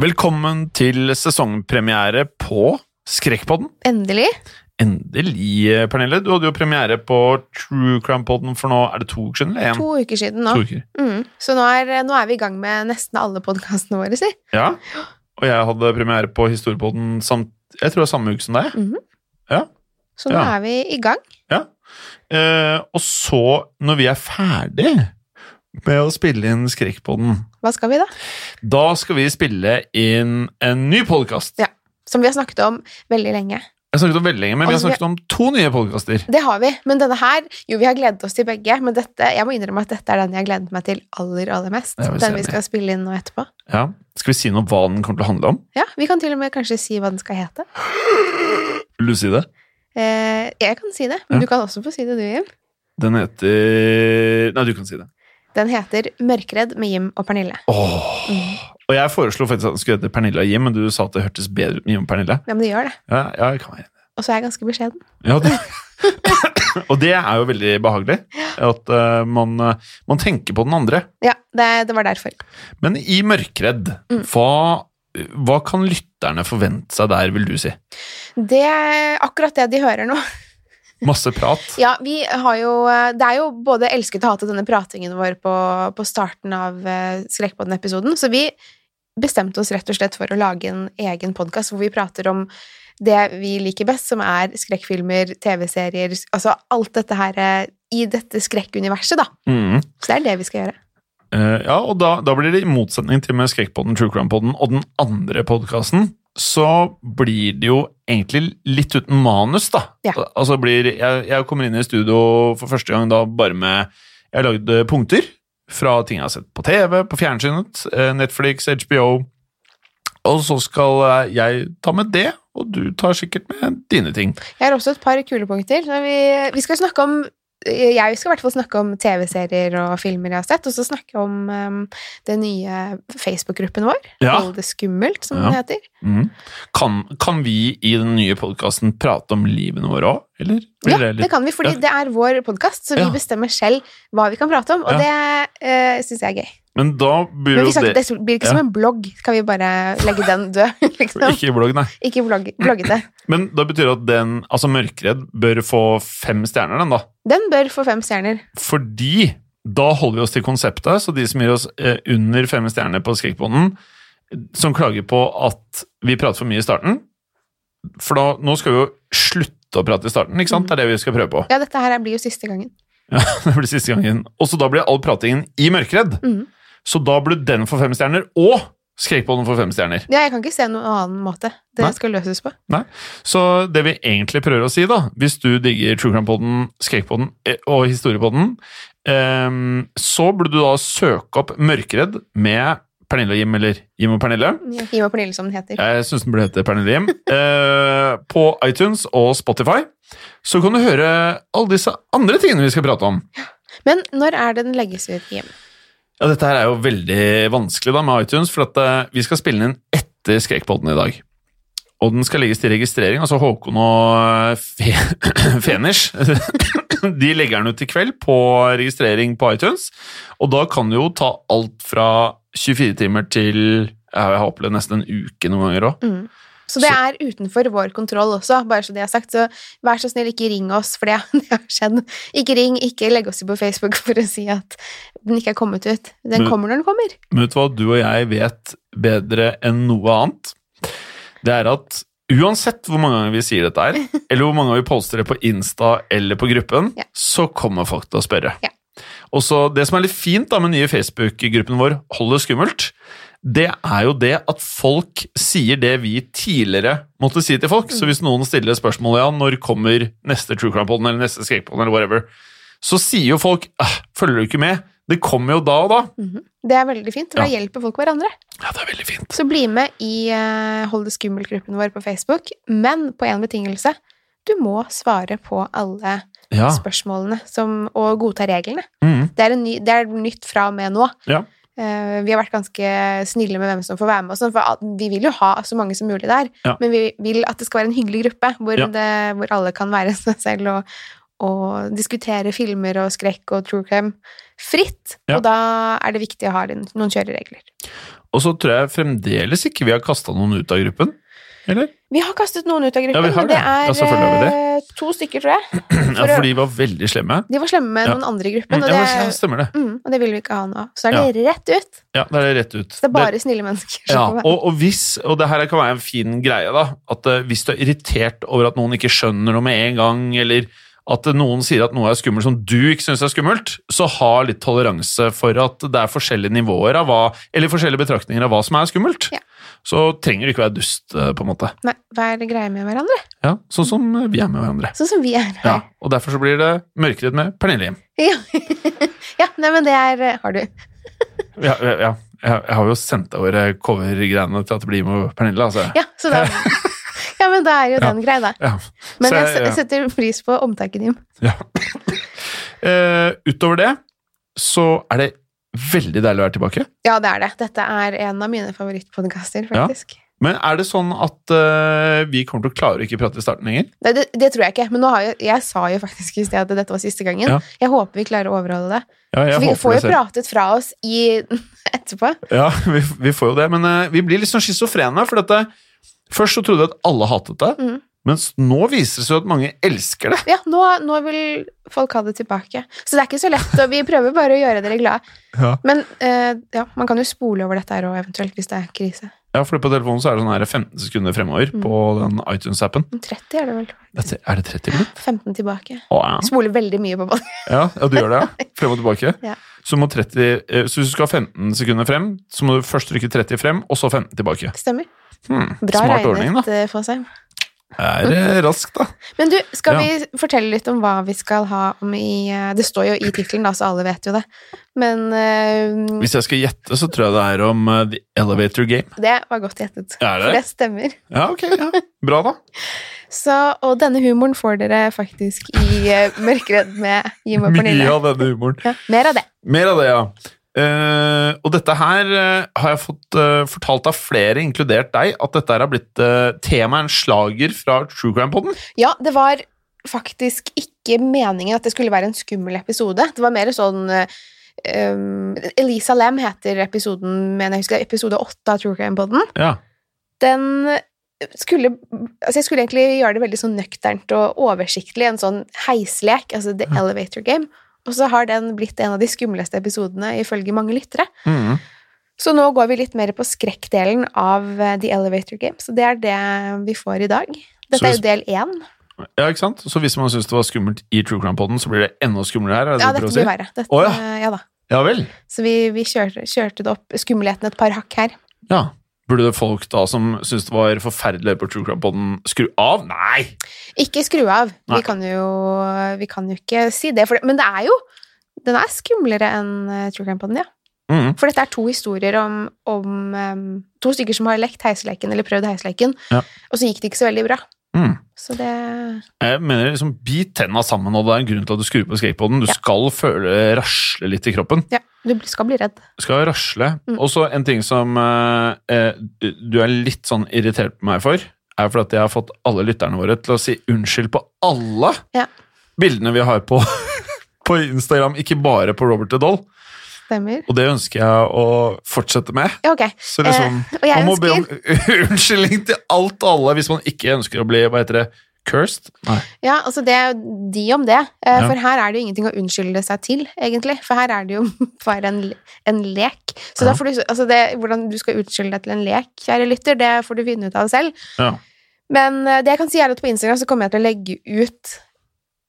Velkommen til sesongpremiere på Skrekkpodden. Endelig. Endelig, Pernille. Du hadde jo premiere på True Crime-podden for nå er det to uker siden? eller en? To uker siden nå. Uker. Mm. Så nå er, nå er vi i gang med nesten alle podkastene våre, si. Ja. Og jeg hadde premiere på Historiepodden samt, jeg tror det var samme uke som deg. Mhm. Ja. Så nå Ja. er vi i gang. Eh, og så, når vi er ferdig med å spille inn Skrekkpodden, Hva skal vi, da? da skal vi spille inn en ny podkast. Ja. Som vi har snakket om veldig lenge. Jeg har snakket om veldig lenge, men vi har Altså, snakket om to nye podkaster. Det har vi, men denne her Jo, vi har gledet oss til begge, men dette, jeg må innrømme at dette er den jeg har gledet meg til aller, aller mest. Den vi skal spille inn nå etterpå. Ja. Skal vi si noe om hva den kommer til å handle om? Ja, Vi kan til og med kanskje si hva den skal hete. Vil du si det? Eh, jeg kan si det, men Ja. du kan også få si det, du, Jim. Den heter Nei, du kan si det. Den heter Mørkredd med Jim og Pernille. Åh. Og jeg foreslo faktisk at den skulle hete Pernille og Jim, men du sa at det hørtes bedre ut med Jim og Pernille. Ja, men det gjør det. Ja, ja, jeg kan være enig. Og så er jeg ganske beskjeden. Ja, det. og det er jo veldig behagelig. At uh, man, eh, man tenker på den andre. Ja, det, det var derfor. Men i Mørkredd, Mm. hva, hva kan lytterne forvente seg der, vil du si? Det er akkurat det de hører nå. Masse prat? Ja, vi har jo Det er jo både elsket og hatet denne pratingen vår på, på starten av uh, Skrekkpodden-episoden, så vi bestemte oss rett og slett for å lage en egen podkast hvor vi prater om det vi liker best, som er skrekkfilmer, TV-serier Altså alt dette her eh, i dette skrekkuniverset, da. Mm. Så det er det vi skal gjøre. Uh, ja, og da, da blir det i motsetning til med Skrekkpodden, True Crime-podden og den andre podkasten, så blir det jo egentlig litt uten manus, da. Ja. Altså blir, jeg, jeg kommer inn i studio for første gang da bare med Jeg har lagd eh, punkter fra ting jeg har sett på TV, på fjernsynet, eh, Netflix, HBO. Og så skal eh, jeg ta med det, og du tar sikkert med dine ting. Jeg har også et par kule punkter. Vi, vi skal snakke om Jeg skal i hvert fall snakke om TV-serier og filmer jeg har sett, og så snakke om um, den nye Facebook-gruppen vår. Ja. Hold det skummelt, som Ja. den heter. Mm. Kan, kan vi i den nye podkasten prate om livene våre òg, eller? Ja, det kan vi, fordi Ja. det er vår podkast, så vi bestemmer selv hva vi kan prate om, og det uh, syns jeg er gøy. Men da blir Men jo det det blir ikke Ja. som en blogg, kan vi bare legge den død? Liksom. Ikke blogg, nei. Ikke blogg, bloggete. Men da betyr det at den, altså Mørkredd, bør få fem stjerner, den, da. Den bør få fem stjerner. Fordi da holder vi oss til konseptet, så de som gir oss eh, under fem stjerner på Skrekkbonden, som klager på at vi prater for mye i starten For da, nå skal vi jo slutte å prate i starten, ikke sant? Det er det vi skal prøve på. Ja, dette her blir jo siste gangen. Ja, det blir siste gangen. Og så da blir all pratingen i Mørkredd. Mhm. Så da ble den for fem stjerner, og Skrekkpodden for fem stjerner. Ja, jeg kan ikke se noen annen måte det Nei. skal løses på. Nei. Så det vi egentlig prøver å si, da, hvis du digger True Crime-podden, Skrekkpodden eh, og Historiepodden, um, så burde du da søke opp Mørkeredd med Pernille og Jim, eller Jim og Pernille. Jim og Pernille, som den heter. Jeg syns den burde hete Pernille Jim. uh, på iTunes og Spotify. Så kan du høre alle disse andre tingene vi skal prate om. Men når er det den legges ut, Jim? Ja, Dette her er jo veldig vanskelig da med iTunes, for at eh, vi skal spille den inn etter Skrekkpodden i dag. Og den skal legges til registrering. altså Håkon og Fe Fenish de legger den ut i kveld på registrering på iTunes. Og da kan det jo ta alt fra 24 timer til jeg har opplevd nesten en uke noen ganger òg. Så det er utenfor vår kontroll også, bare så det er sagt. Så vær så snill, ikke ring oss, for det, det har skjedd. Ikke ring, ikke legg oss på Facebook for å si at den ikke er kommet ut. Den Men- kommer når den kommer. Men vet du hva du og jeg vet bedre enn noe annet? Det er at uansett hvor mange ganger vi sier dette her, eller hvor mange ganger vi poster det på Insta eller på gruppen, Ja. så kommer folk til å spørre. Ja. Og så Det som er litt fint da med nye Facebook-gruppen vår, Hold det skummelt, det er jo det at folk sier det vi tidligere måtte si til folk. Så hvis noen stiller spørsmålet ja, når kommer neste True Crime-podden eller neste Skrekkpoden, eller whatever, så sier jo folk «Ah, følger du ikke med? Det kommer jo da og da. Det er veldig fint, da Ja. hjelper folk hverandre. Ja, det er veldig fint. Så bli med i uh, Hold det skummelt-gruppen vår på Facebook, men på én betingelse. Du må svare på alle Ja. spørsmålene som, og godta reglene. Mm. Det er, en ny, det er nytt fra og med nå. Ja. Eh, vi har vært ganske snille med hvem som får være med, og sånn, for vi vil jo ha så mange som mulig der. Ja. Men vi vil at det skal være en hyggelig gruppe, hvor, Ja. det, hvor alle kan være seg selv og, og diskutere filmer og skrekk og true crime fritt. Ja. Og da er det viktig å ha noen kjøreregler. Og så tror jeg fremdeles ikke vi har kasta noen ut av gruppen. Eller? Vi har kastet noen ut av gruppen, Ja, vi har det det. Ja, er vi eh, to stykker, tror jeg. Ja, for de var veldig slemme. De var slemme med Ja. noen andre i gruppen, Mm, og ja, det, men, stemmer det. mm, og det vil vi ikke ha nå. Så er det rett ut. Ja, det er rett ut. Så det er bare snille mennesker ja, og, og hvis, og det her kan være en fin greie, da, at eh, hvis du er irritert over at noen ikke skjønner noe med en gang, eller at noen sier at noe er skummelt som du ikke syns er skummelt, så ha litt toleranse for at det er forskjellige nivåer av hva, eller forskjellige betraktninger av hva som er skummelt. Ja. Så trenger du ikke være dust, eh, på en måte. Nei, vær greie med hverandre. Ja, Sånn som vi er med hverandre. Sånn som vi er Ja, og derfor så blir det Mørkeredd med Pernille Hjem. Ja, ja nei, men det er eh, Har du. Ja, ja, ja. Jeg, har jo sendt over covergreiene til at det blir med Pernille. Altså. Ja, så da Ja, men da er jo den grei, da. Ja. Men jeg, jeg setter pris på omtanken din. Ja. Uh, utover det så er det veldig deilig å være tilbake. Ja, det er det. Dette er en av mine favorittpodkaster, Ja. Men er det sånn at uh, vi kommer til å klare å ikke prate i starten lenger? Nei, det, det tror jeg ikke. Men nå har jeg, jeg sa jo faktisk i sted at dette var siste gangen. Ja. Jeg håper vi klarer å overholde det. Ja, jeg For vi får jo pratet fra oss i, etterpå. Ja, vi, vi får jo det, men uh, vi blir litt sånn schizofrene. For dette, først så trodde jeg at alle hatet det, Mhm. Mens nå viser det seg at mange elsker det. Ja, nå, nå vil folk ha det tilbake. Så det er ikke så lett, og vi prøver bare å gjøre dere glade. Ja. Men uh, ja, man kan jo spole over dette her òg, eventuelt, hvis det er krise. Ja, for på telefonen så er det sånn her 15 sekunder fremover Mm. på den iTunes-appen. 30 er det vel. Dette- Er det 30 minutter? 15 tilbake. Å, ja. Spoler veldig mye på båten. Ja, ja, du gjør det, ja. Frem og tilbake. Ja. Så, må 30, eh, så hvis du skal ha 15 sekunder frem, så må du først trykke 30 frem, og så 15 tilbake. Stemmer. Hmm, Bra smart ordning, regnet, da. Det er eh, raskt, da. Men du, skal Ja. vi fortelle litt om hva vi skal ha om i eh, Det står jo i tittelen, da, så alle vet jo det. Men uh, Hvis jeg skal gjette, så tror jeg det er om uh, The Elevator Game. det var godt gjettet. Det? For det stemmer. Ja, ok. ja. Bra, da. Så, og denne humoren får dere faktisk i uh, Mørkeredd med Jim og Pernille. Mye av denne humoren. Ja, mer av det. Mer av det, ja. Eh, og dette her uh, har jeg fått uh, fortalt av flere, inkludert deg, at dette her har blitt uh, tema en slager fra True Crime-poden. Ja, det var faktisk ikke meningen at det skulle være en skummel episode. Det var mer sånn um, Elisa Lam heter episoden, mener jeg husker, episode åtte av True Crime-podden. Ja. Den skulle Altså, jeg skulle egentlig gjøre det veldig sånn nøkternt og oversiktlig, en sånn heislek, altså The Elevator Game. Og så har den blitt en av de skumleste episodene ifølge mange lyttere. Mm. Så nå går vi litt mer på skrekkdelen av eh, The Elevator Game, så det er det vi får i dag. Dette Dette er jo del én. ja, ikke sant? Så hvis man syns det var skummelt i True Crime-poden, så blir det enda skumlere her? Er det Ja, dette å si? blir verre. Dette, oh, ja. ja da. Ja vel. Så vi, vi kjørte, kjørte det opp skummelheten et par hakk her. Ja. Burde folk da som syntes det var forferdelig på True Crime Podden, skru av? Nei! Ikke skru av. Nei. Vi kan, jo, vi kan jo ikke si det. Det. Men det er jo Den er skumlere enn uh, True Crime Podden, ja. Mm. For dette er to historier om, om um, to stykker som har lekt heisleken, eller prøvd heisleken, Ja. og så gikk det ikke så veldig bra. Mhm. Så det Jeg mener liksom, Bit tenna sammen, og det er en grunn til at du skrur på skateboarden. Du Ja. skal føle rasle litt i kroppen. Ja, du skal bli redd. Du skal rasle. Mm. Og så en ting som eh, eh, du du er litt sånn irritert på meg for, er for at jeg har fått alle lytterne våre til å si unnskyld på alle Ja. bildene vi har på, på Instagram, ikke bare på Robert the Doll. Stemmer. Og det ønsker jeg å fortsette med. Okay. Så liksom, Eh, Man må be om unnskyldning til alt og alle hvis man ikke ønsker å bli hva heter det, cursed. Nei. Ja, altså det er jo de om det. Eh, Ja. For her er det jo ingenting å unnskylde seg til, egentlig. For her er det jo bare en, en lek. Så Ja. da får du, altså det, hvordan du skal unnskylde deg til en lek, kjære lytter, det får du finne ut av selv. Ja. Men eh, det jeg kan si er at på Instagram så kommer jeg til å legge ut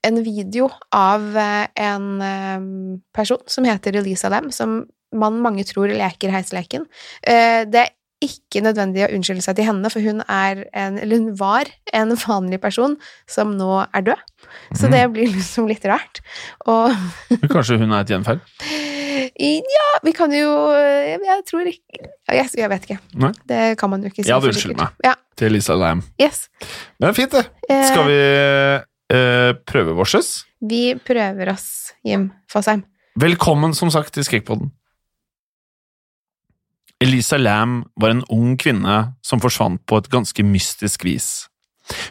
en video av eh, en eh, person som heter Elisa Lam, som man mange tror leker heisleken. Eh, Det er ikke nødvendig å unnskylde seg til henne, for hun en, hun var en vanlig person som nå er død. Så mm. det blir liksom litt rart. Og Kanskje hun er et gjenferd? ja, vi kan jo Jeg, tror ikke jeg, jeg vet ikke. Nei. Det kan man jo ikke si. Jeg hadde unnskyldt meg. Ja, Til Lisa Lam. yes. Men fint, det. Skal vi eh, prøve vårses? Vi prøver oss, Jim Fasheim. Velkommen, som sagt, til Skrekkpodden. Elisa Lam var en ung kvinne som forsvant på et ganske mystisk vis.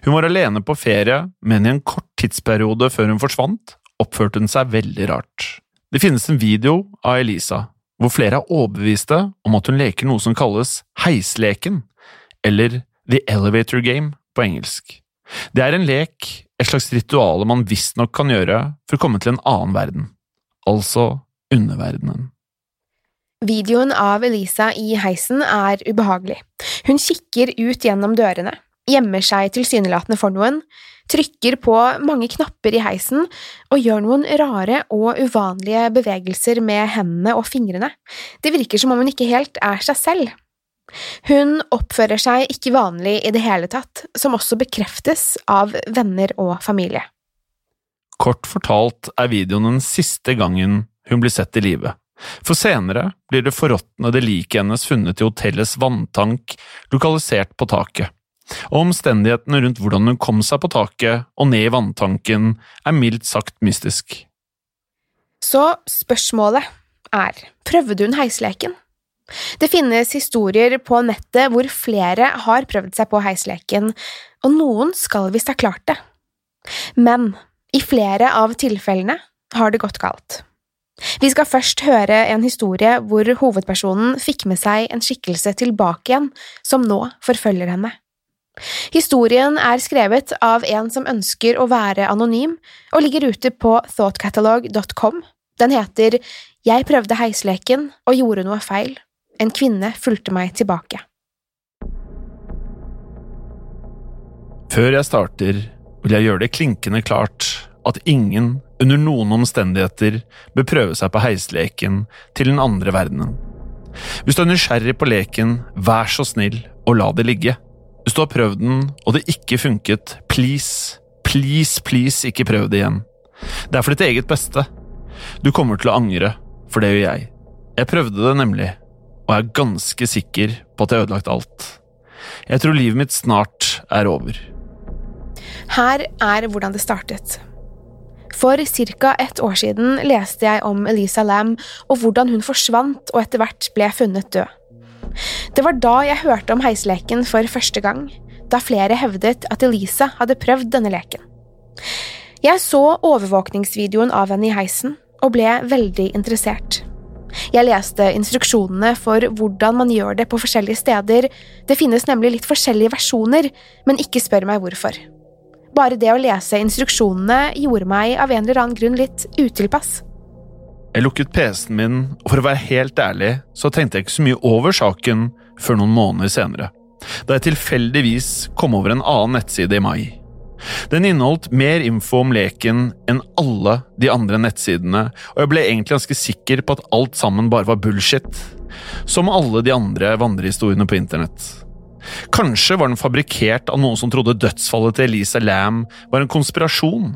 Hun var alene på ferie, men i en kort tidsperiode før hun forsvant, oppførte hun seg veldig rart. Det finnes en video av Elisa, hvor flere er overbeviste om at hun leker noe som kalles heisleken, eller The Elevator Game på engelsk. Det er en lek, et slags rituale man visstnok kan gjøre for å komme til en annen verden, altså underverdenen. Videoen av Elisa i heisen er ubehagelig. Hun kikker ut gjennom dørene, gjemmer seg tilsynelatende for noen, trykker på mange knapper i heisen og gjør noen rare og uvanlige bevegelser med hendene og fingrene. Det virker som om hun ikke helt er seg selv. Hun oppfører seg ikke vanlig i det hele tatt, som også bekreftes av venner og familie. Kort fortalt er videoen den siste gangen hun blir sett i live. For senere blir det forråtnede liket hennes funnet i hotellets vanntank lokalisert på taket. Og omstendighetene rundt hvordan hun kom seg på taket og ned i vanntanken er mildt sagt mystisk. Så spørsmålet er, prøvde hun heisleken? Det finnes historier på nettet hvor flere har prøvd seg på heisleken, og noen skal visst ha klart det. Men i flere av tilfellene har det gått galt. Vi skal først høre en historie hvor hovedpersonen fikk med seg en skikkelse tilbake igjen, som nå forfølger henne. Historien er skrevet av en som ønsker å være anonym, og ligger ute på thoughtcatalog.com. Den heter Jeg prøvde heisleken og gjorde noe feil. En kvinne fulgte meg tilbake. Før jeg starter, vil jeg gjøre det klinkende klart at ingen under noen omstendigheter bør prøve seg på heisleken til den andre verdenen. Hvis du er nysgjerrig på leken, vær så snill og la det ligge. Hvis du har prøvd den og det ikke funket, please, please, please ikke prøv det igjen. Det er for ditt eget beste. Du kommer til å angre, for det gjør jeg. Jeg prøvde det nemlig, og er ganske sikker på at jeg har ødelagt alt. Jeg tror livet mitt snart er over. Her er hvordan det startet. For ca. ett år siden leste jeg om Elisa Lam og hvordan hun forsvant og etter hvert ble funnet død. Det var da jeg hørte om heisleken for første gang, da flere hevdet at Elisa hadde prøvd denne leken. Jeg så overvåkningsvideoen av henne i heisen og ble veldig interessert. Jeg leste instruksjonene for hvordan man gjør det på forskjellige steder, det finnes nemlig litt forskjellige versjoner, men ikke spør meg hvorfor. Bare det å lese instruksjonene gjorde meg av en eller annen grunn litt utilpass. Jeg lukket PC-en min, og for å være helt ærlig, så tenkte jeg ikke så mye over saken før noen måneder senere, da jeg tilfeldigvis kom over en annen nettside i mai. Den inneholdt mer info om leken enn alle de andre nettsidene, og jeg ble egentlig ganske sikker på at alt sammen bare var bullshit. Som alle de andre vandrehistoriene på internett. Kanskje var den fabrikkert av noen som trodde dødsfallet til Elisa Lam var en konspirasjon.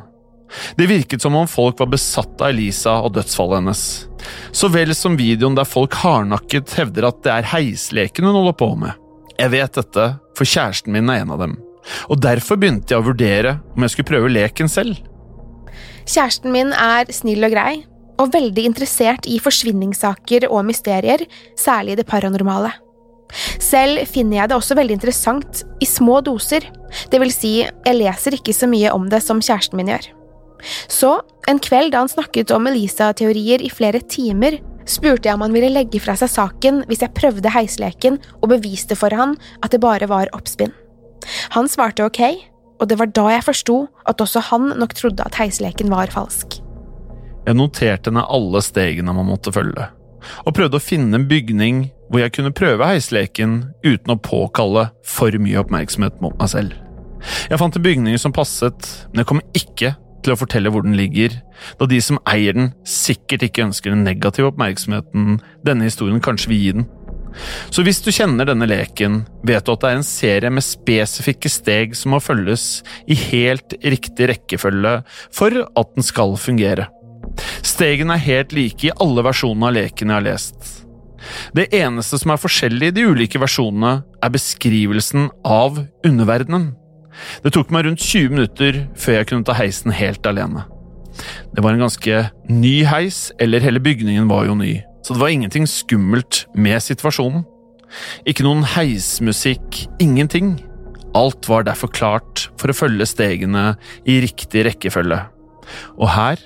Det virket som om folk var besatt av Elisa og dødsfallet hennes. Så vel som videoen der folk hardnakket hevder at det er heisleken hun holder på med. Jeg vet dette, for kjæresten min er en av dem. Og derfor begynte jeg å vurdere om jeg skulle prøve leken selv. Kjæresten min er snill og grei, og veldig interessert i forsvinningssaker og mysterier, særlig det paranormale. Selv finner jeg det også veldig interessant i små doser, det vil si, jeg leser ikke så mye om det som kjæresten min gjør. Så, en kveld da han snakket om Elisa-teorier i flere timer, spurte jeg om han ville legge fra seg saken hvis jeg prøvde heisleken og beviste for han at det bare var oppspinn. Han svarte ok, og det var da jeg forsto at også han nok trodde at heisleken var falsk. Jeg noterte ned alle stegene man måtte følge, og prøvde å finne en bygning hvor jeg kunne prøve heisleken uten å påkalle for mye oppmerksomhet mot meg selv. Jeg fant en bygning som passet, men jeg kom ikke til å fortelle hvor den ligger, da de som eier den, sikkert ikke ønsker den negative oppmerksomheten denne historien kanskje vil gi den. Så hvis du kjenner denne leken, vet du at det er en serie med spesifikke steg som må følges i helt riktig rekkefølge for at den skal fungere. Stegene er helt like i alle versjonene av leken jeg har lest. Det eneste som er forskjellig i de ulike versjonene, er beskrivelsen av underverdenen. Det tok meg rundt 20 minutter før jeg kunne ta heisen helt alene. Det var en ganske ny heis, eller hele bygningen var jo ny, så det var ingenting skummelt med situasjonen. Ikke noen heismusikk, ingenting. Alt var derfor klart for å følge stegene i riktig rekkefølge. Og her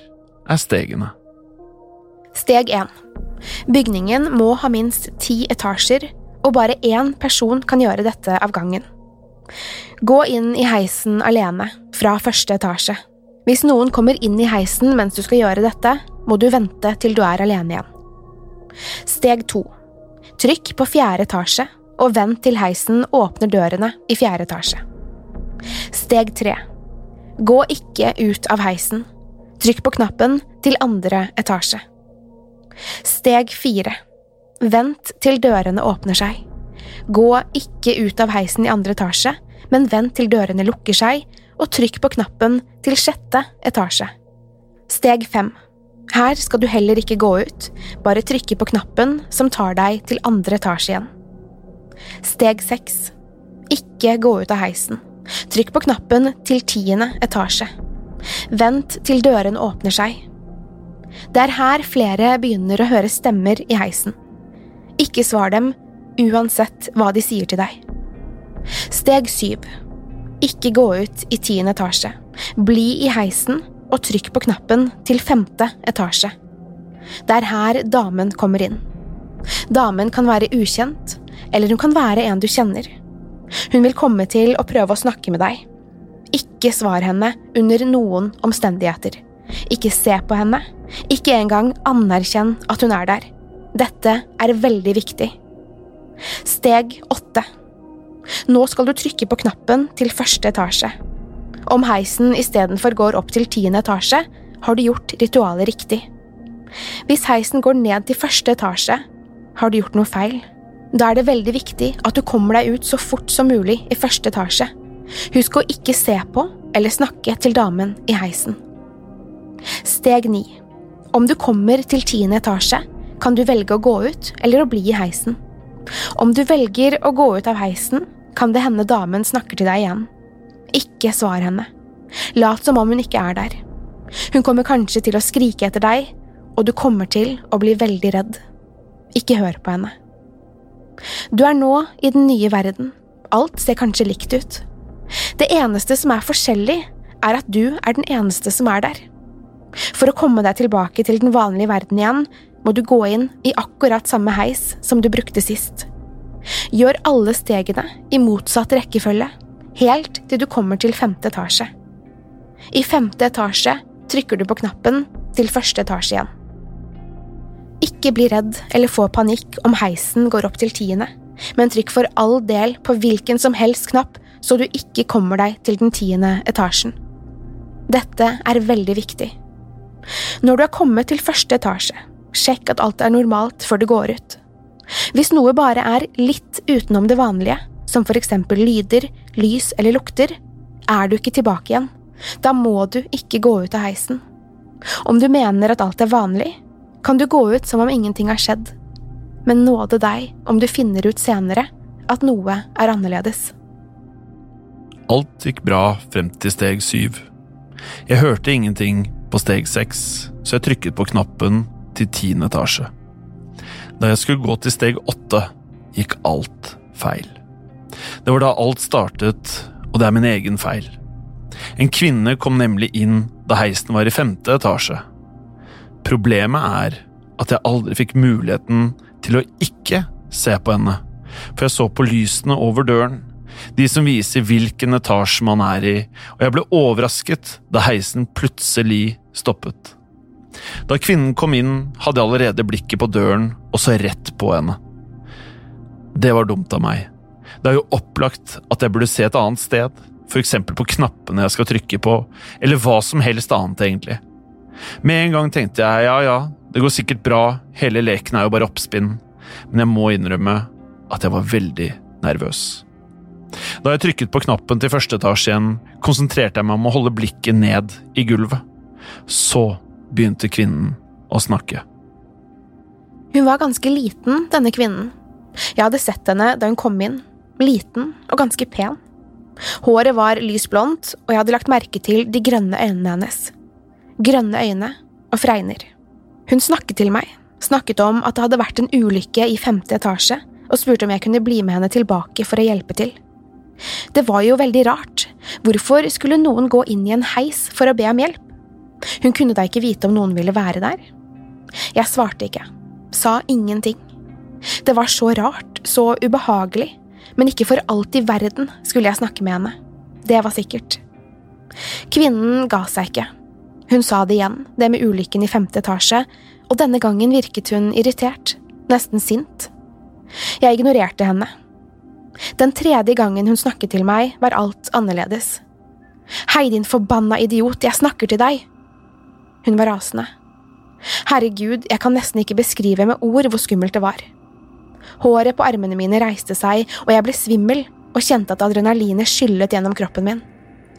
er stegene. Steg 1. Bygningen må ha minst ti etasjer, og bare én person kan gjøre dette av gangen. Gå inn i heisen alene, fra første etasje. Hvis noen kommer inn i heisen mens du skal gjøre dette, må du vente til du er alene igjen. Steg to. Trykk på fjerde etasje, og vent til heisen åpner dørene i fjerde etasje. Steg tre. Gå ikke ut av heisen. Trykk på knappen til andre etasje. Steg fire. Vent til dørene åpner seg. Gå ikke ut av heisen i andre etasje, men vent til dørene lukker seg, og trykk på knappen til sjette etasje. Steg fem. Her skal du heller ikke gå ut, bare trykke på knappen som tar deg til andre etasje igjen. Steg seks. Ikke gå ut av heisen. Trykk på knappen til tiende etasje. Vent til dørene åpner seg. Det er her flere begynner å høre stemmer i heisen. Ikke svar dem, uansett hva de sier til deg. Steg syv. Ikke gå ut i tiende etasje. Bli i heisen og trykk på knappen til femte etasje. Det er her damen kommer inn. Damen kan være ukjent, eller hun kan være en du kjenner. Hun vil komme til å prøve å snakke med deg. Ikke svar henne under noen omstendigheter. Ikke se på henne. Ikke engang anerkjenn at hun er der. Dette er veldig viktig. Steg åtte. Nå skal du trykke på knappen til første etasje. Om heisen istedenfor går opp til tiende etasje, har du gjort ritualet riktig. Hvis heisen går ned til første etasje, har du gjort noe feil. Da er det veldig viktig at du kommer deg ut så fort som mulig i første etasje. Husk å ikke se på eller snakke til damen i heisen. Steg ni. Om du kommer til tiende etasje, kan du velge å gå ut eller å bli i heisen. Om du velger å gå ut av heisen, kan det hende damen snakker til deg igjen. Ikke svar henne. Lat som om hun ikke er der. Hun kommer kanskje til å skrike etter deg, og du kommer til å bli veldig redd. Ikke hør på henne. Du er nå i den nye verden. Alt ser kanskje likt ut. Det eneste som er forskjellig, er at du er den eneste som er der. For å komme deg tilbake til den vanlige verden igjen, må du gå inn i akkurat samme heis som du brukte sist. Gjør alle stegene i motsatt rekkefølge, helt til du kommer til femte etasje. I femte etasje trykker du på knappen til første etasje igjen. Ikke bli redd eller få panikk om heisen går opp til tiende, men trykk for all del på hvilken som helst knapp så du ikke kommer deg til den tiende etasjen. Dette er veldig viktig. Når du er kommet til første etasje, sjekk at alt er normalt før du går ut. Hvis noe bare er litt utenom det vanlige, som for eksempel lyder, lys eller lukter, er du ikke tilbake igjen. Da må du ikke gå ut av heisen. Om du mener at alt er vanlig, kan du gå ut som om ingenting har skjedd, men nåde deg om du finner ut senere at noe er annerledes. Alt gikk bra frem til steg syv. Jeg hørte ingenting på steg seks, så jeg trykket på knappen til tiende etasje. Da jeg skulle gå til steg åtte, gikk alt feil. Det var da alt startet, og det er min egen feil. En kvinne kom nemlig inn da heisen var i femte etasje. Problemet er at jeg aldri fikk muligheten til å ikke se på henne, for jeg så på lysene over døren, de som viser hvilken etasje man er i, og jeg ble overrasket da heisen plutselig stoppet. Da kvinnen kom inn, hadde jeg allerede blikket på døren og så rett på henne. Det var dumt av meg. Det er jo opplagt at jeg burde se et annet sted, eksempel på knappene jeg skal trykke på, eller hva som helst annet, egentlig. Med en gang tenkte jeg ja ja, det går sikkert bra, hele leken er jo bare oppspinn, men jeg må innrømme at jeg var veldig nervøs. Da jeg trykket på knappen til første etasje igjen, konsentrerte jeg meg om å holde blikket ned i gulvet. Så begynte kvinnen å snakke. Hun var ganske liten, denne kvinnen. Jeg hadde sett henne da hun kom inn, liten og ganske pen. Håret var lysblondt, og jeg hadde lagt merke til de grønne øynene hennes. Grønne øyne og fregner. Hun snakket til meg, snakket om at det hadde vært en ulykke i femte etasje, og spurte om jeg kunne bli med henne tilbake for å hjelpe til. Det var jo veldig rart, hvorfor skulle noen gå inn i en heis for å be om hjelp? Hun kunne da ikke vite om noen ville være der? Jeg svarte ikke, sa ingenting. Det var så rart, så ubehagelig, men ikke for alt i verden skulle jeg snakke med henne. Det var sikkert. Kvinnen ga seg ikke. Hun sa det igjen, det med ulykken i femte etasje, og denne gangen virket hun irritert, nesten sint. Jeg ignorerte henne. Den tredje gangen hun snakket til meg, var alt annerledes. Hei, din forbanna idiot, jeg snakker til deg! Hun var rasende. Herregud, jeg kan nesten ikke beskrive med ord hvor skummelt det var. Håret på armene mine reiste seg, og jeg ble svimmel og kjente at adrenalinet skyllet gjennom kroppen min.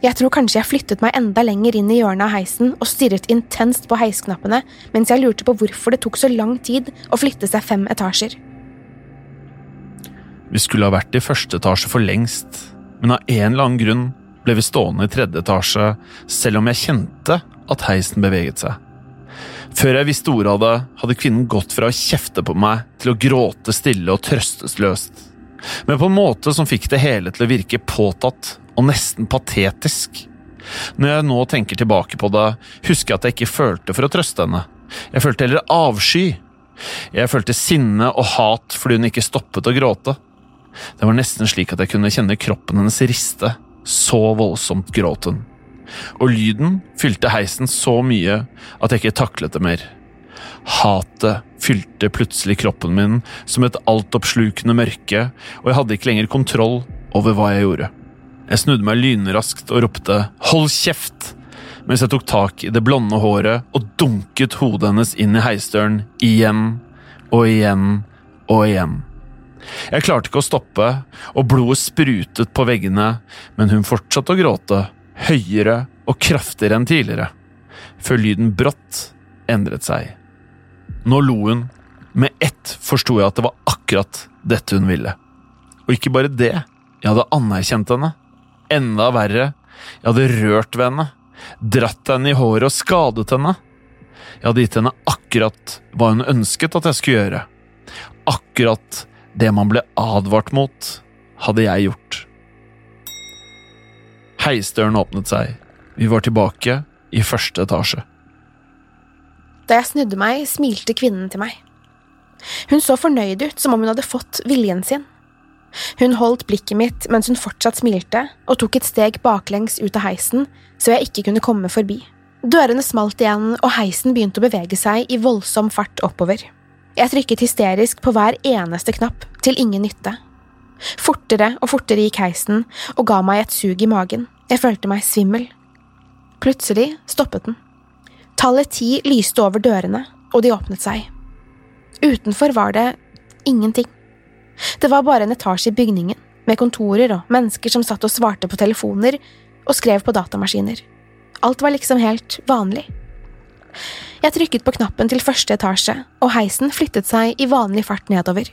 Jeg tror kanskje jeg flyttet meg enda lenger inn i hjørnet av heisen og stirret intenst på heisknappene mens jeg lurte på hvorfor det tok så lang tid å flytte seg fem etasjer. Vi skulle ha vært i første etasje for lengst, men av en eller annen grunn ble vi stående i tredje etasje selv om jeg kjente at heisen beveget seg. Før jeg visste ordet av det, hadde kvinnen gått fra å kjefte på meg til å gråte stille og trøstesløst. Men på en måte som fikk det hele til å virke påtatt og nesten patetisk. Når jeg nå tenker tilbake på det, husker jeg at jeg ikke følte for å trøste henne. Jeg følte heller avsky. Jeg følte sinne og hat fordi hun ikke stoppet å gråte. Det var nesten slik at jeg kunne kjenne kroppen hennes riste. Så voldsomt gråt hun og lyden fylte heisen så mye at jeg ikke taklet det mer. Hatet fylte plutselig kroppen min som et altoppslukende mørke, og jeg hadde ikke lenger kontroll over hva jeg gjorde. Jeg snudde meg lynraskt og ropte hold kjeft! mens jeg tok tak i det blonde håret og dunket hodet hennes inn i heisdøren igjen og igjen og igjen. Jeg klarte ikke å stoppe, og blodet sprutet på veggene, men hun fortsatte å gråte høyere og kraftigere enn tidligere, før lyden brått endret seg. Nå lo hun. Med ett forsto jeg at det var akkurat dette hun ville. Og ikke bare det, jeg hadde anerkjent henne. Enda verre, jeg hadde rørt ved henne, dratt henne i håret og skadet henne. Jeg hadde gitt henne akkurat hva hun ønsket at jeg skulle gjøre. Akkurat det man ble advart mot, hadde jeg gjort. Heisdøren åpnet seg. Vi var tilbake i første etasje. Da jeg snudde meg, smilte kvinnen til meg. Hun så fornøyd ut, som om hun hadde fått viljen sin. Hun holdt blikket mitt mens hun fortsatt smilte, og tok et steg baklengs ut av heisen, så jeg ikke kunne komme forbi. Dørene smalt igjen, og heisen begynte å bevege seg i voldsom fart oppover. Jeg trykket hysterisk på hver eneste knapp, til ingen nytte. Fortere og fortere gikk heisen og ga meg et sug i magen. Jeg følte meg svimmel. Plutselig stoppet den. Tallet ti lyste over dørene, og de åpnet seg. Utenfor var det ingenting. Det var bare en etasje i bygningen, med kontorer og mennesker som satt og svarte på telefoner og skrev på datamaskiner. Alt var liksom helt vanlig. Jeg trykket på knappen til første etasje, og heisen flyttet seg i vanlig fart nedover.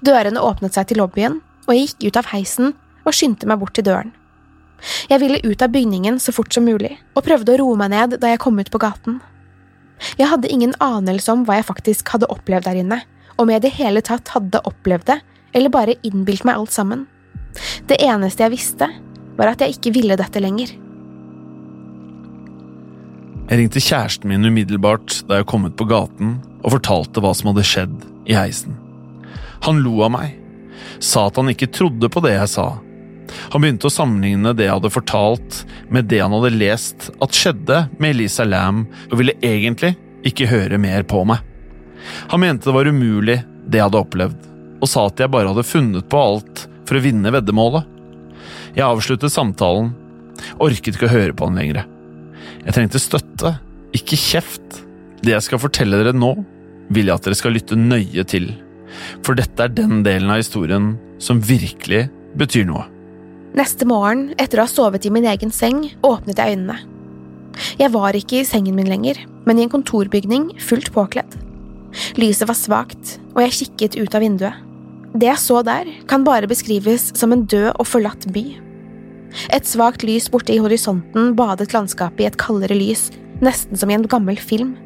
Dørene åpnet seg til lobbyen, og jeg gikk ut av heisen og skyndte meg bort til døren. Jeg ville ut av bygningen så fort som mulig, og prøvde å roe meg ned da jeg kom ut på gaten. Jeg hadde ingen anelse om hva jeg faktisk hadde opplevd der inne, om jeg i det hele tatt hadde opplevd det, eller bare innbilt meg alt sammen. Det eneste jeg visste, var at jeg ikke ville dette lenger. Jeg ringte kjæresten min umiddelbart da jeg kom ut på gaten og fortalte hva som hadde skjedd i heisen. Han lo av meg, sa at han ikke trodde på det jeg sa. Han begynte å sammenligne det jeg hadde fortalt med det han hadde lest at skjedde med Elisa Lam, og ville egentlig ikke høre mer på meg. Han mente det var umulig, det jeg hadde opplevd, og sa at jeg bare hadde funnet på alt for å vinne veddemålet. Jeg avsluttet samtalen, orket ikke å høre på han lenger. Jeg trengte støtte, ikke kjeft. Det jeg skal fortelle dere nå, vil jeg at dere skal lytte nøye til, for dette er den delen av historien som virkelig betyr noe. Neste morgen, etter å ha sovet i min egen seng, åpnet jeg øynene. Jeg var ikke i sengen min lenger, men i en kontorbygning fullt påkledd. Lyset var svakt, og jeg kikket ut av vinduet. Det jeg så der, kan bare beskrives som en død og forlatt by. Et svakt lys borte i horisonten badet landskapet i et kaldere lys, nesten som i en gammel film.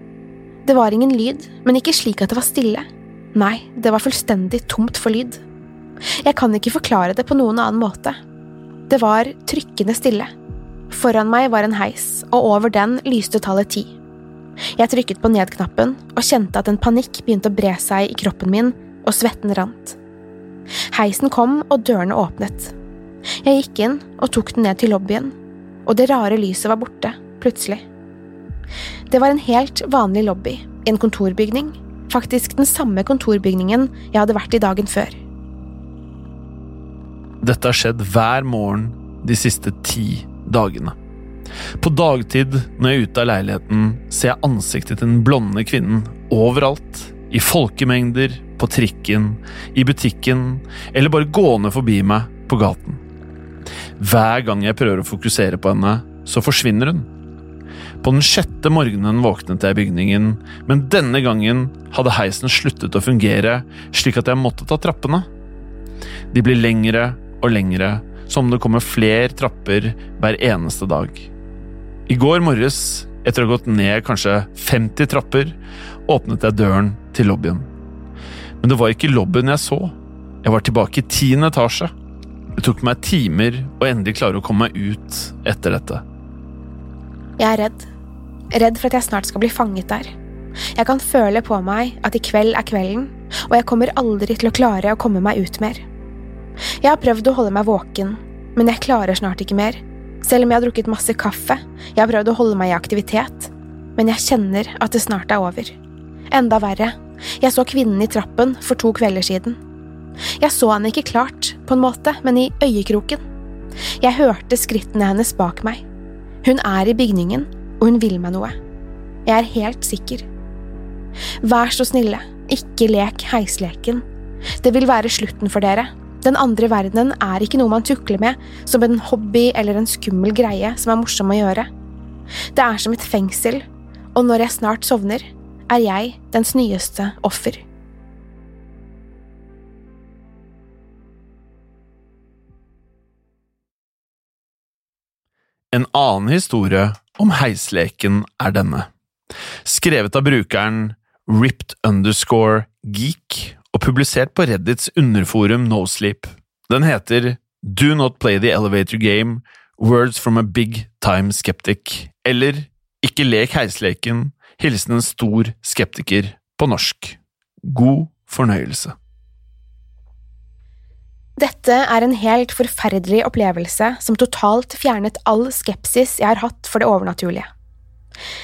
Det var ingen lyd, men ikke slik at det var stille. Nei, det var fullstendig tomt for lyd. Jeg kan ikke forklare det på noen annen måte. Det var trykkende stille. Foran meg var en heis, og over den lyste tallet ti. Jeg trykket på ned-knappen og kjente at en panikk begynte å bre seg i kroppen min, og svetten rant. Heisen kom, og dørene åpnet. Jeg gikk inn og tok den ned til lobbyen, og det rare lyset var borte, plutselig. Det var en helt vanlig lobby, en kontorbygning, faktisk den samme kontorbygningen jeg hadde vært i dagen før. Dette har skjedd hver morgen de siste ti dagene. På dagtid, når jeg er ute av leiligheten, ser jeg ansiktet til den blonde kvinnen overalt. I folkemengder, på trikken, i butikken, eller bare gående forbi meg på gaten. Hver gang jeg prøver å fokusere på henne, så forsvinner hun. På den sjette morgenen våknet jeg i bygningen, men denne gangen hadde heisen sluttet å fungere, slik at jeg måtte ta trappene. De blir lengre og lengre, som om det kommer flere trapper hver eneste dag. I går morges, etter å ha gått ned kanskje 50 trapper, åpnet jeg døren til lobbyen. Men det var ikke lobbyen jeg så. Jeg var tilbake i tiende etasje. Det tok meg timer å endelig klare å komme meg ut etter dette. Jeg er redd. Redd for at jeg snart skal bli fanget der. Jeg kan føle på meg at i kveld er kvelden, og jeg kommer aldri til å klare å komme meg ut mer. Jeg har prøvd å holde meg våken, men jeg klarer snart ikke mer. Selv om jeg har drukket masse kaffe, jeg har prøvd å holde meg i aktivitet, men jeg kjenner at det snart er over. Enda verre, jeg så kvinnen i trappen for to kvelder siden. Jeg så henne ikke klart, på en måte, men i øyekroken. Jeg hørte skrittene hennes bak meg. Hun er i bygningen, og hun vil meg noe. Jeg er helt sikker. Vær så snille, ikke lek heisleken. Det vil være slutten for dere, den andre verdenen er ikke noe man tukler med som en hobby eller en skummel greie som er morsom å gjøre. Det er som et fengsel, og når jeg snart sovner, er jeg dens nyeste offer. En annen historie om heisleken er denne. Skrevet av brukeren ripped underscore geek og publisert på Reddits underforum Nosleep. Den heter Do Not Play The Elevator Game Words from a Big Time Skeptic, eller Ikke lek heisleken, hilsen en stor skeptiker på norsk. God fornøyelse. Dette er en helt forferdelig opplevelse som totalt fjernet all skepsis jeg har hatt for det overnaturlige.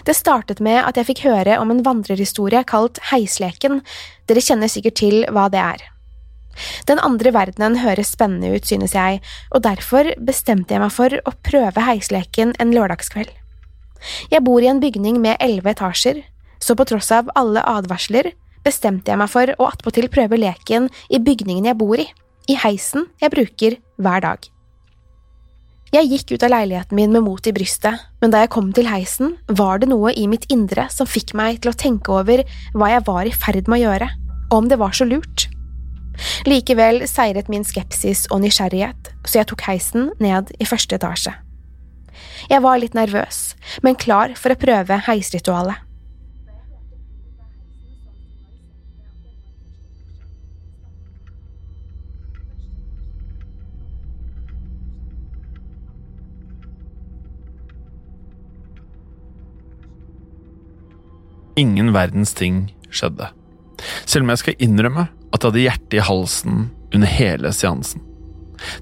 Det startet med at jeg fikk høre om en vandrerhistorie kalt Heisleken, dere kjenner sikkert til hva det er. Den andre verdenen høres spennende ut, synes jeg, og derfor bestemte jeg meg for å prøve heisleken en lørdagskveld. Jeg bor i en bygning med elleve etasjer, så på tross av alle advarsler bestemte jeg meg for å attpåtil prøve leken i bygningen jeg bor i, i heisen jeg bruker hver dag. Jeg gikk ut av leiligheten min med mot i brystet, men da jeg kom til heisen, var det noe i mitt indre som fikk meg til å tenke over hva jeg var i ferd med å gjøre, og om det var så lurt. Likevel seiret min skepsis og nysgjerrighet, så jeg tok heisen ned i første etasje. Jeg var litt nervøs, men klar for å prøve heisritualet. Ingen verdens ting skjedde. Selv om jeg skal innrømme at jeg hadde hjertet i halsen under hele seansen.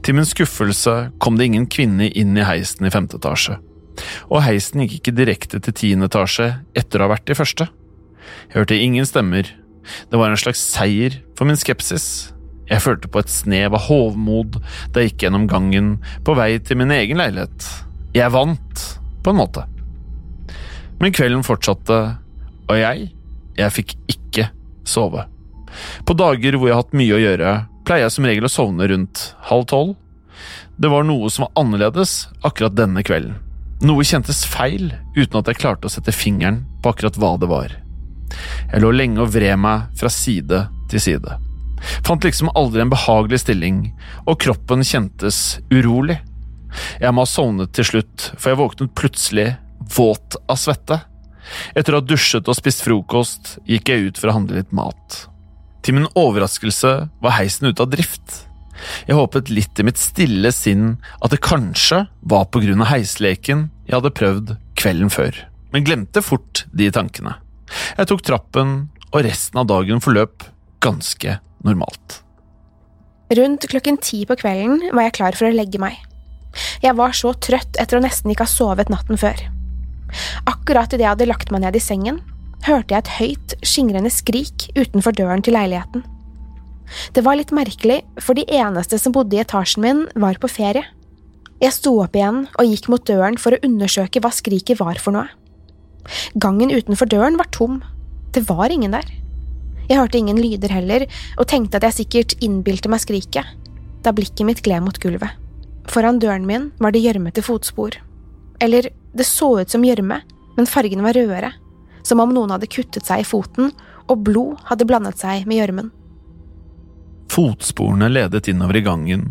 Til min skuffelse kom det ingen kvinne inn i heisen i femte etasje. Og heisen gikk ikke direkte til tiende etasje etter å ha vært i første. Jeg hørte ingen stemmer. Det var en slags seier for min skepsis. Jeg følte på et snev av hovmod da jeg gikk gjennom gangen på vei til min egen leilighet. Jeg vant, på en måte. Men kvelden fortsatte, og jeg, jeg fikk ikke sove. På dager hvor jeg har hatt mye å gjøre, pleier jeg som regel å sovne rundt halv tolv. Det var noe som var annerledes akkurat denne kvelden. Noe kjentes feil, uten at jeg klarte å sette fingeren på akkurat hva det var. Jeg lå lenge og vred meg fra side til side. Fant liksom aldri en behagelig stilling, og kroppen kjentes urolig. Jeg må ha sovnet til slutt, for jeg våknet plutselig våt av svette. Etter å ha dusjet og spist frokost, gikk jeg ut for å handle litt mat. Til min overraskelse var heisen ute av drift. Jeg håpet litt i mitt stille sinn at det kanskje var på grunn av heisleken jeg hadde prøvd kvelden før, men glemte fort de tankene. Jeg tok trappen, og resten av dagen forløp ganske normalt. Rundt klokken ti på kvelden var jeg klar for å legge meg. Jeg var så trøtt etter å nesten ikke ha sovet natten før. Akkurat idet jeg hadde lagt meg ned i sengen, hørte jeg et høyt, skingrende skrik utenfor døren til leiligheten. Det var litt merkelig, for de eneste som bodde i etasjen min, var på ferie. Jeg sto opp igjen og gikk mot døren for å undersøke hva skriket var for noe. Gangen utenfor døren var tom. Det var ingen der. Jeg hørte ingen lyder heller, og tenkte at jeg sikkert innbilte meg skriket, da blikket mitt gled mot gulvet. Foran døren min var det gjørmete fotspor. Eller, det så ut som gjørme, men fargene var rødere, som om noen hadde kuttet seg i foten, og blod hadde blandet seg med gjørmen. Fotsporene ledet innover i gangen,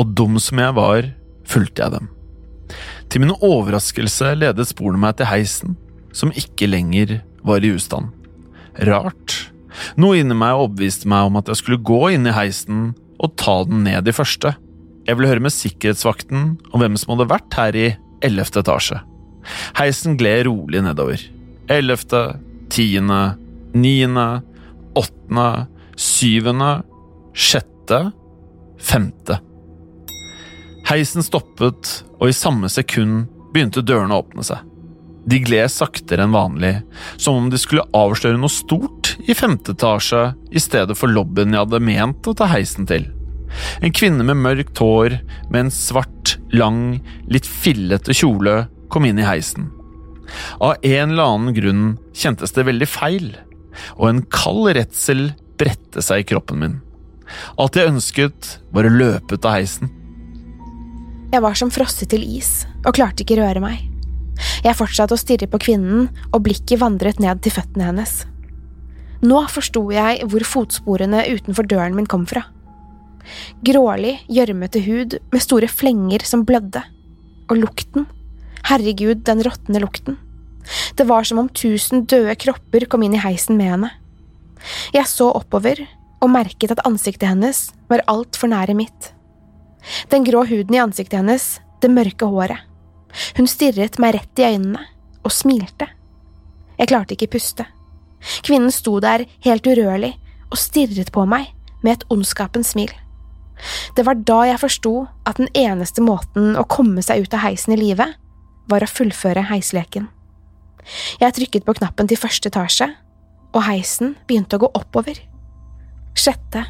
og dum som jeg var, fulgte jeg dem. Til min overraskelse ledet sporene meg til heisen, som ikke lenger var i ustand. Rart. Noe inni meg overbeviste meg om at jeg skulle gå inn i heisen og ta den ned i første. Jeg ville høre med sikkerhetsvakten om hvem som hadde vært her i ellevte etasje. Heisen gled rolig nedover. Ellevte, tiende, niende, åttende, syvende, sjette, femte. Heisen stoppet, og i samme sekund begynte dørene å åpne seg. De gled saktere enn vanlig, som om de skulle avsløre noe stort i femte etasje i stedet for lobbyen jeg hadde ment å ta heisen til. En kvinne med mørkt hår, med en svart, lang, litt fillete kjole, kom inn i heisen. Av en eller annen grunn kjentes det veldig feil, og en kald redsel bredte seg i kroppen min. Alt jeg ønsket, var å løpe ut av heisen. Jeg var som frosset til is og klarte ikke røre meg. Jeg fortsatte å stirre på kvinnen, og blikket vandret ned til føttene hennes. Nå forsto jeg hvor fotsporene utenfor døren min kom fra. Grålig, gjørmete hud med store flenger som blødde. Og lukten. Herregud, den råtne lukten. Det var som om tusen døde kropper kom inn i heisen med henne. Jeg så oppover og merket at ansiktet hennes var altfor nære mitt. Den grå huden i ansiktet hennes, det mørke håret. Hun stirret meg rett i øynene og smilte. Jeg klarte ikke puste. Kvinnen sto der helt urørlig og stirret på meg med et ondskapens smil. Det var da jeg forsto at den eneste måten å komme seg ut av heisen i live, var å fullføre heisleken. Jeg trykket på knappen til første etasje, og heisen begynte å gå oppover. Sjette,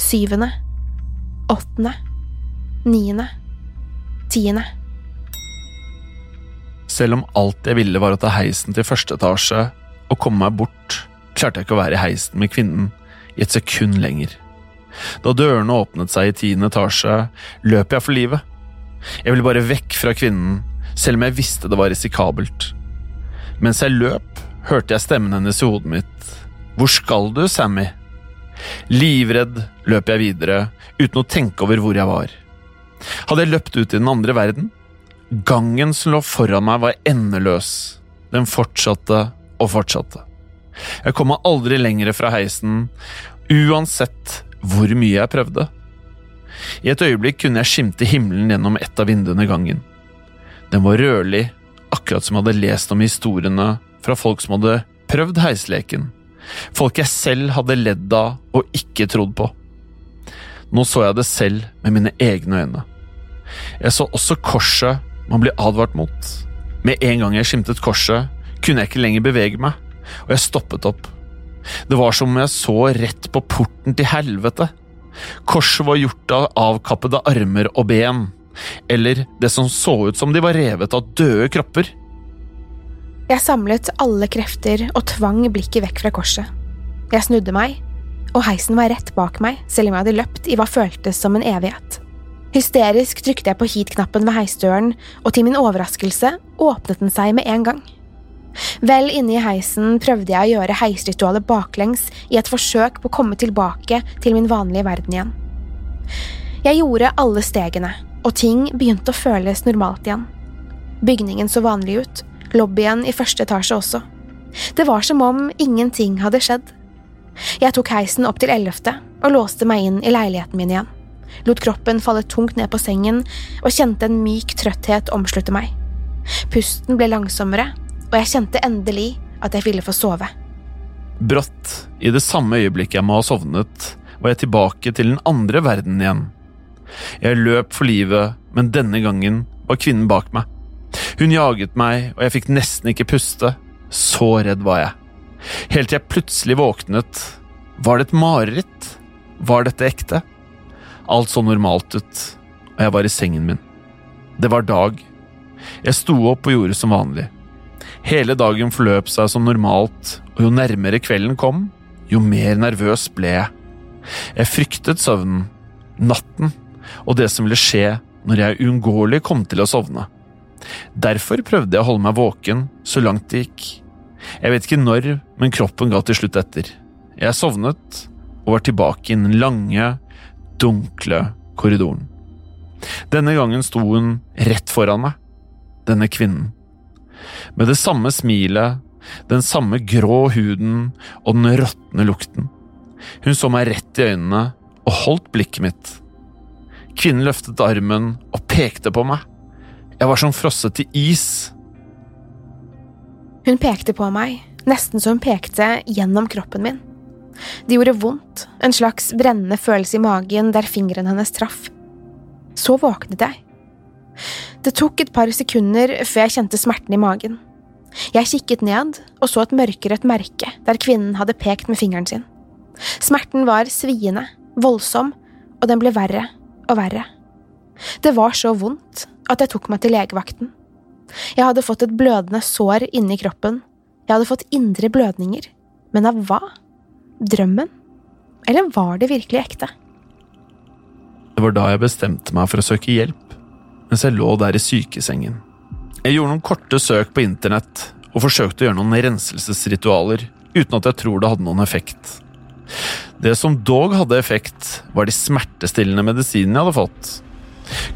syvende, åttende, niende, tiende. Selv om alt jeg ville var å ta heisen til første etasje og komme meg bort, klarte jeg ikke å være i heisen med kvinnen i et sekund lenger. Da dørene åpnet seg i tiende etasje, løp jeg for livet. Jeg ville bare vekk fra kvinnen, selv om jeg visste det var risikabelt. Mens jeg løp, hørte jeg stemmen hennes i hodet mitt. Hvor skal du, Sammy? Livredd løp jeg videre, uten å tenke over hvor jeg var. Hadde jeg løpt ut i den andre verden? Gangen som lå foran meg, var endeløs. Den fortsatte og fortsatte. Jeg kom meg aldri lenger fra heisen, uansett hvor mye jeg prøvde. I et øyeblikk kunne jeg skimte himmelen gjennom et av vinduene i gangen. Den var rødlig, akkurat som jeg hadde lest om historiene fra folk som hadde prøvd heisleken. Folk jeg selv hadde ledd av og ikke trodd på. Nå så jeg det selv med mine egne øyne. Jeg så også korset man blir advart mot. Med en gang jeg skimtet korset, kunne jeg ikke lenger bevege meg, og jeg stoppet opp. Det var som om jeg så rett på porten til helvete. Korset var gjort av avkappede armer og ben, eller det som så ut som de var revet av døde kropper. Jeg samlet alle krefter og tvang blikket vekk fra korset. Jeg snudde meg, og heisen var rett bak meg, selv om jeg hadde løpt i hva føltes som en evighet. Hysterisk trykte jeg på heat-knappen ved heisdøren, og til min overraskelse åpnet den seg med en gang. Vel inne i heisen prøvde jeg å gjøre heisritualet baklengs i et forsøk på å komme tilbake til min vanlige verden igjen. Jeg gjorde alle stegene, og ting begynte å føles normalt igjen. Bygningen så vanlig ut, lobbyen i første etasje også. Det var som om ingenting hadde skjedd. Jeg tok heisen opp til ellevte og låste meg inn i leiligheten min igjen. Lot kroppen falle tungt ned på sengen og kjente en myk trøtthet omslutte meg. Pusten ble langsommere, og jeg kjente endelig at jeg ville få sove. Brått, i det samme øyeblikket jeg må ha sovnet, var jeg tilbake til den andre verden igjen. Jeg løp for livet, men denne gangen var kvinnen bak meg. Hun jaget meg, og jeg fikk nesten ikke puste. Så redd var jeg. Helt til jeg plutselig våknet. Var det et mareritt? Var dette ekte? Alt så normalt ut, og jeg var i sengen min. Det var dag. Jeg sto opp og gjorde som vanlig. Hele dagen forløp seg som normalt, og jo nærmere kvelden kom, jo mer nervøs ble jeg. Jeg fryktet søvnen, natten, og det som ville skje når jeg uunngåelig kom til å sovne. Derfor prøvde jeg å holde meg våken så langt det gikk. Jeg vet ikke når, men kroppen ga til slutt etter. Jeg sovnet og var tilbake i den lange, dunkle korridoren. Denne gangen sto hun rett foran meg, denne kvinnen. Med det samme smilet, den samme grå huden og den råtne lukten. Hun så meg rett i øynene og holdt blikket mitt. Kvinnen løftet armen og pekte på meg. Jeg var som frosset til is. Hun pekte på meg, nesten så hun pekte gjennom kroppen min. Det gjorde vondt, en slags brennende følelse i magen der fingeren hennes traff. Så våknet jeg. Det tok et par sekunder før jeg kjente smerten i magen. Jeg kikket ned og så et mørkerødt merke der kvinnen hadde pekt med fingeren sin. Smerten var sviende, voldsom, og den ble verre og verre. Det var så vondt at jeg tok meg til legevakten. Jeg hadde fått et blødende sår inni kroppen, jeg hadde fått indre blødninger, men av hva? Drømmen? Eller var det virkelig ekte? Det var da jeg bestemte meg for å søke hjelp, mens jeg lå der i sykesengen. Jeg gjorde noen korte søk på internett og forsøkte å gjøre noen renselsesritualer, uten at jeg tror det hadde noen effekt. Det som dog hadde effekt, var de smertestillende medisinene jeg hadde fått.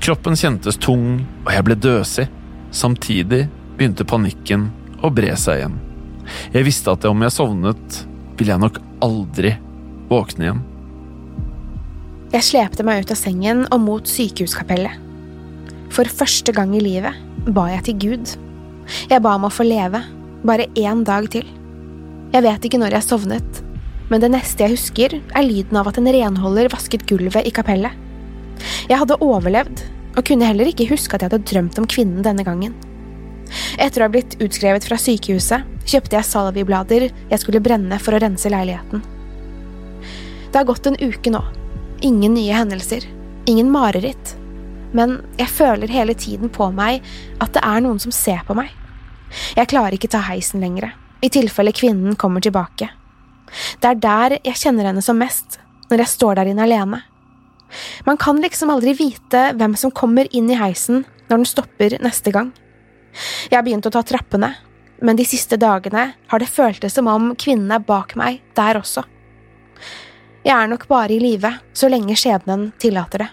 Kroppen kjentes tung, og jeg ble døsig. Samtidig begynte panikken å bre seg igjen. Jeg visste at om jeg sovnet, ville jeg nok aldri våkne igjen. Jeg slepte meg ut av sengen og mot sykehuskapellet. For første gang i livet ba jeg til Gud. Jeg ba om å få leve, bare én dag til. Jeg vet ikke når jeg sovnet, men det neste jeg husker, er lyden av at en renholder vasket gulvet i kapellet. Jeg hadde overlevd, og kunne heller ikke huske at jeg hadde drømt om kvinnen denne gangen. Etter å ha blitt utskrevet fra sykehuset, kjøpte jeg salviblader jeg skulle brenne for å rense leiligheten. Det har gått en uke nå. Ingen nye hendelser. Ingen mareritt. Men jeg føler hele tiden på meg at det er noen som ser på meg. Jeg klarer ikke ta heisen lenger, i tilfelle kvinnen kommer tilbake. Det er der jeg kjenner henne som mest, når jeg står der inne alene. Man kan liksom aldri vite hvem som kommer inn i heisen når den stopper neste gang. Jeg har begynt å ta trappene, men de siste dagene har det føltes som om kvinnen er bak meg der også. Jeg er nok bare i live så lenge skjebnen tillater det.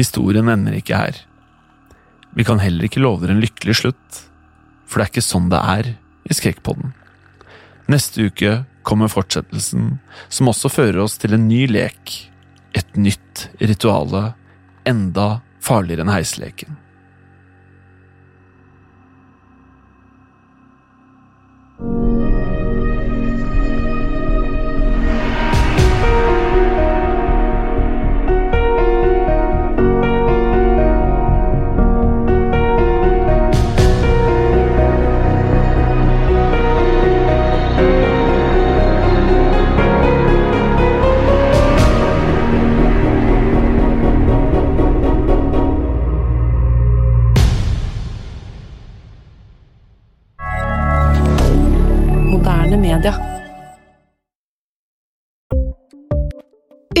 Historien ender ikke her. Vi kan heller ikke love dere en lykkelig slutt, for det er ikke sånn det er i Skrekkpodden. Neste uke kommer fortsettelsen, som også fører oss til en ny lek. Et nytt rituale, enda farligere enn heisleken.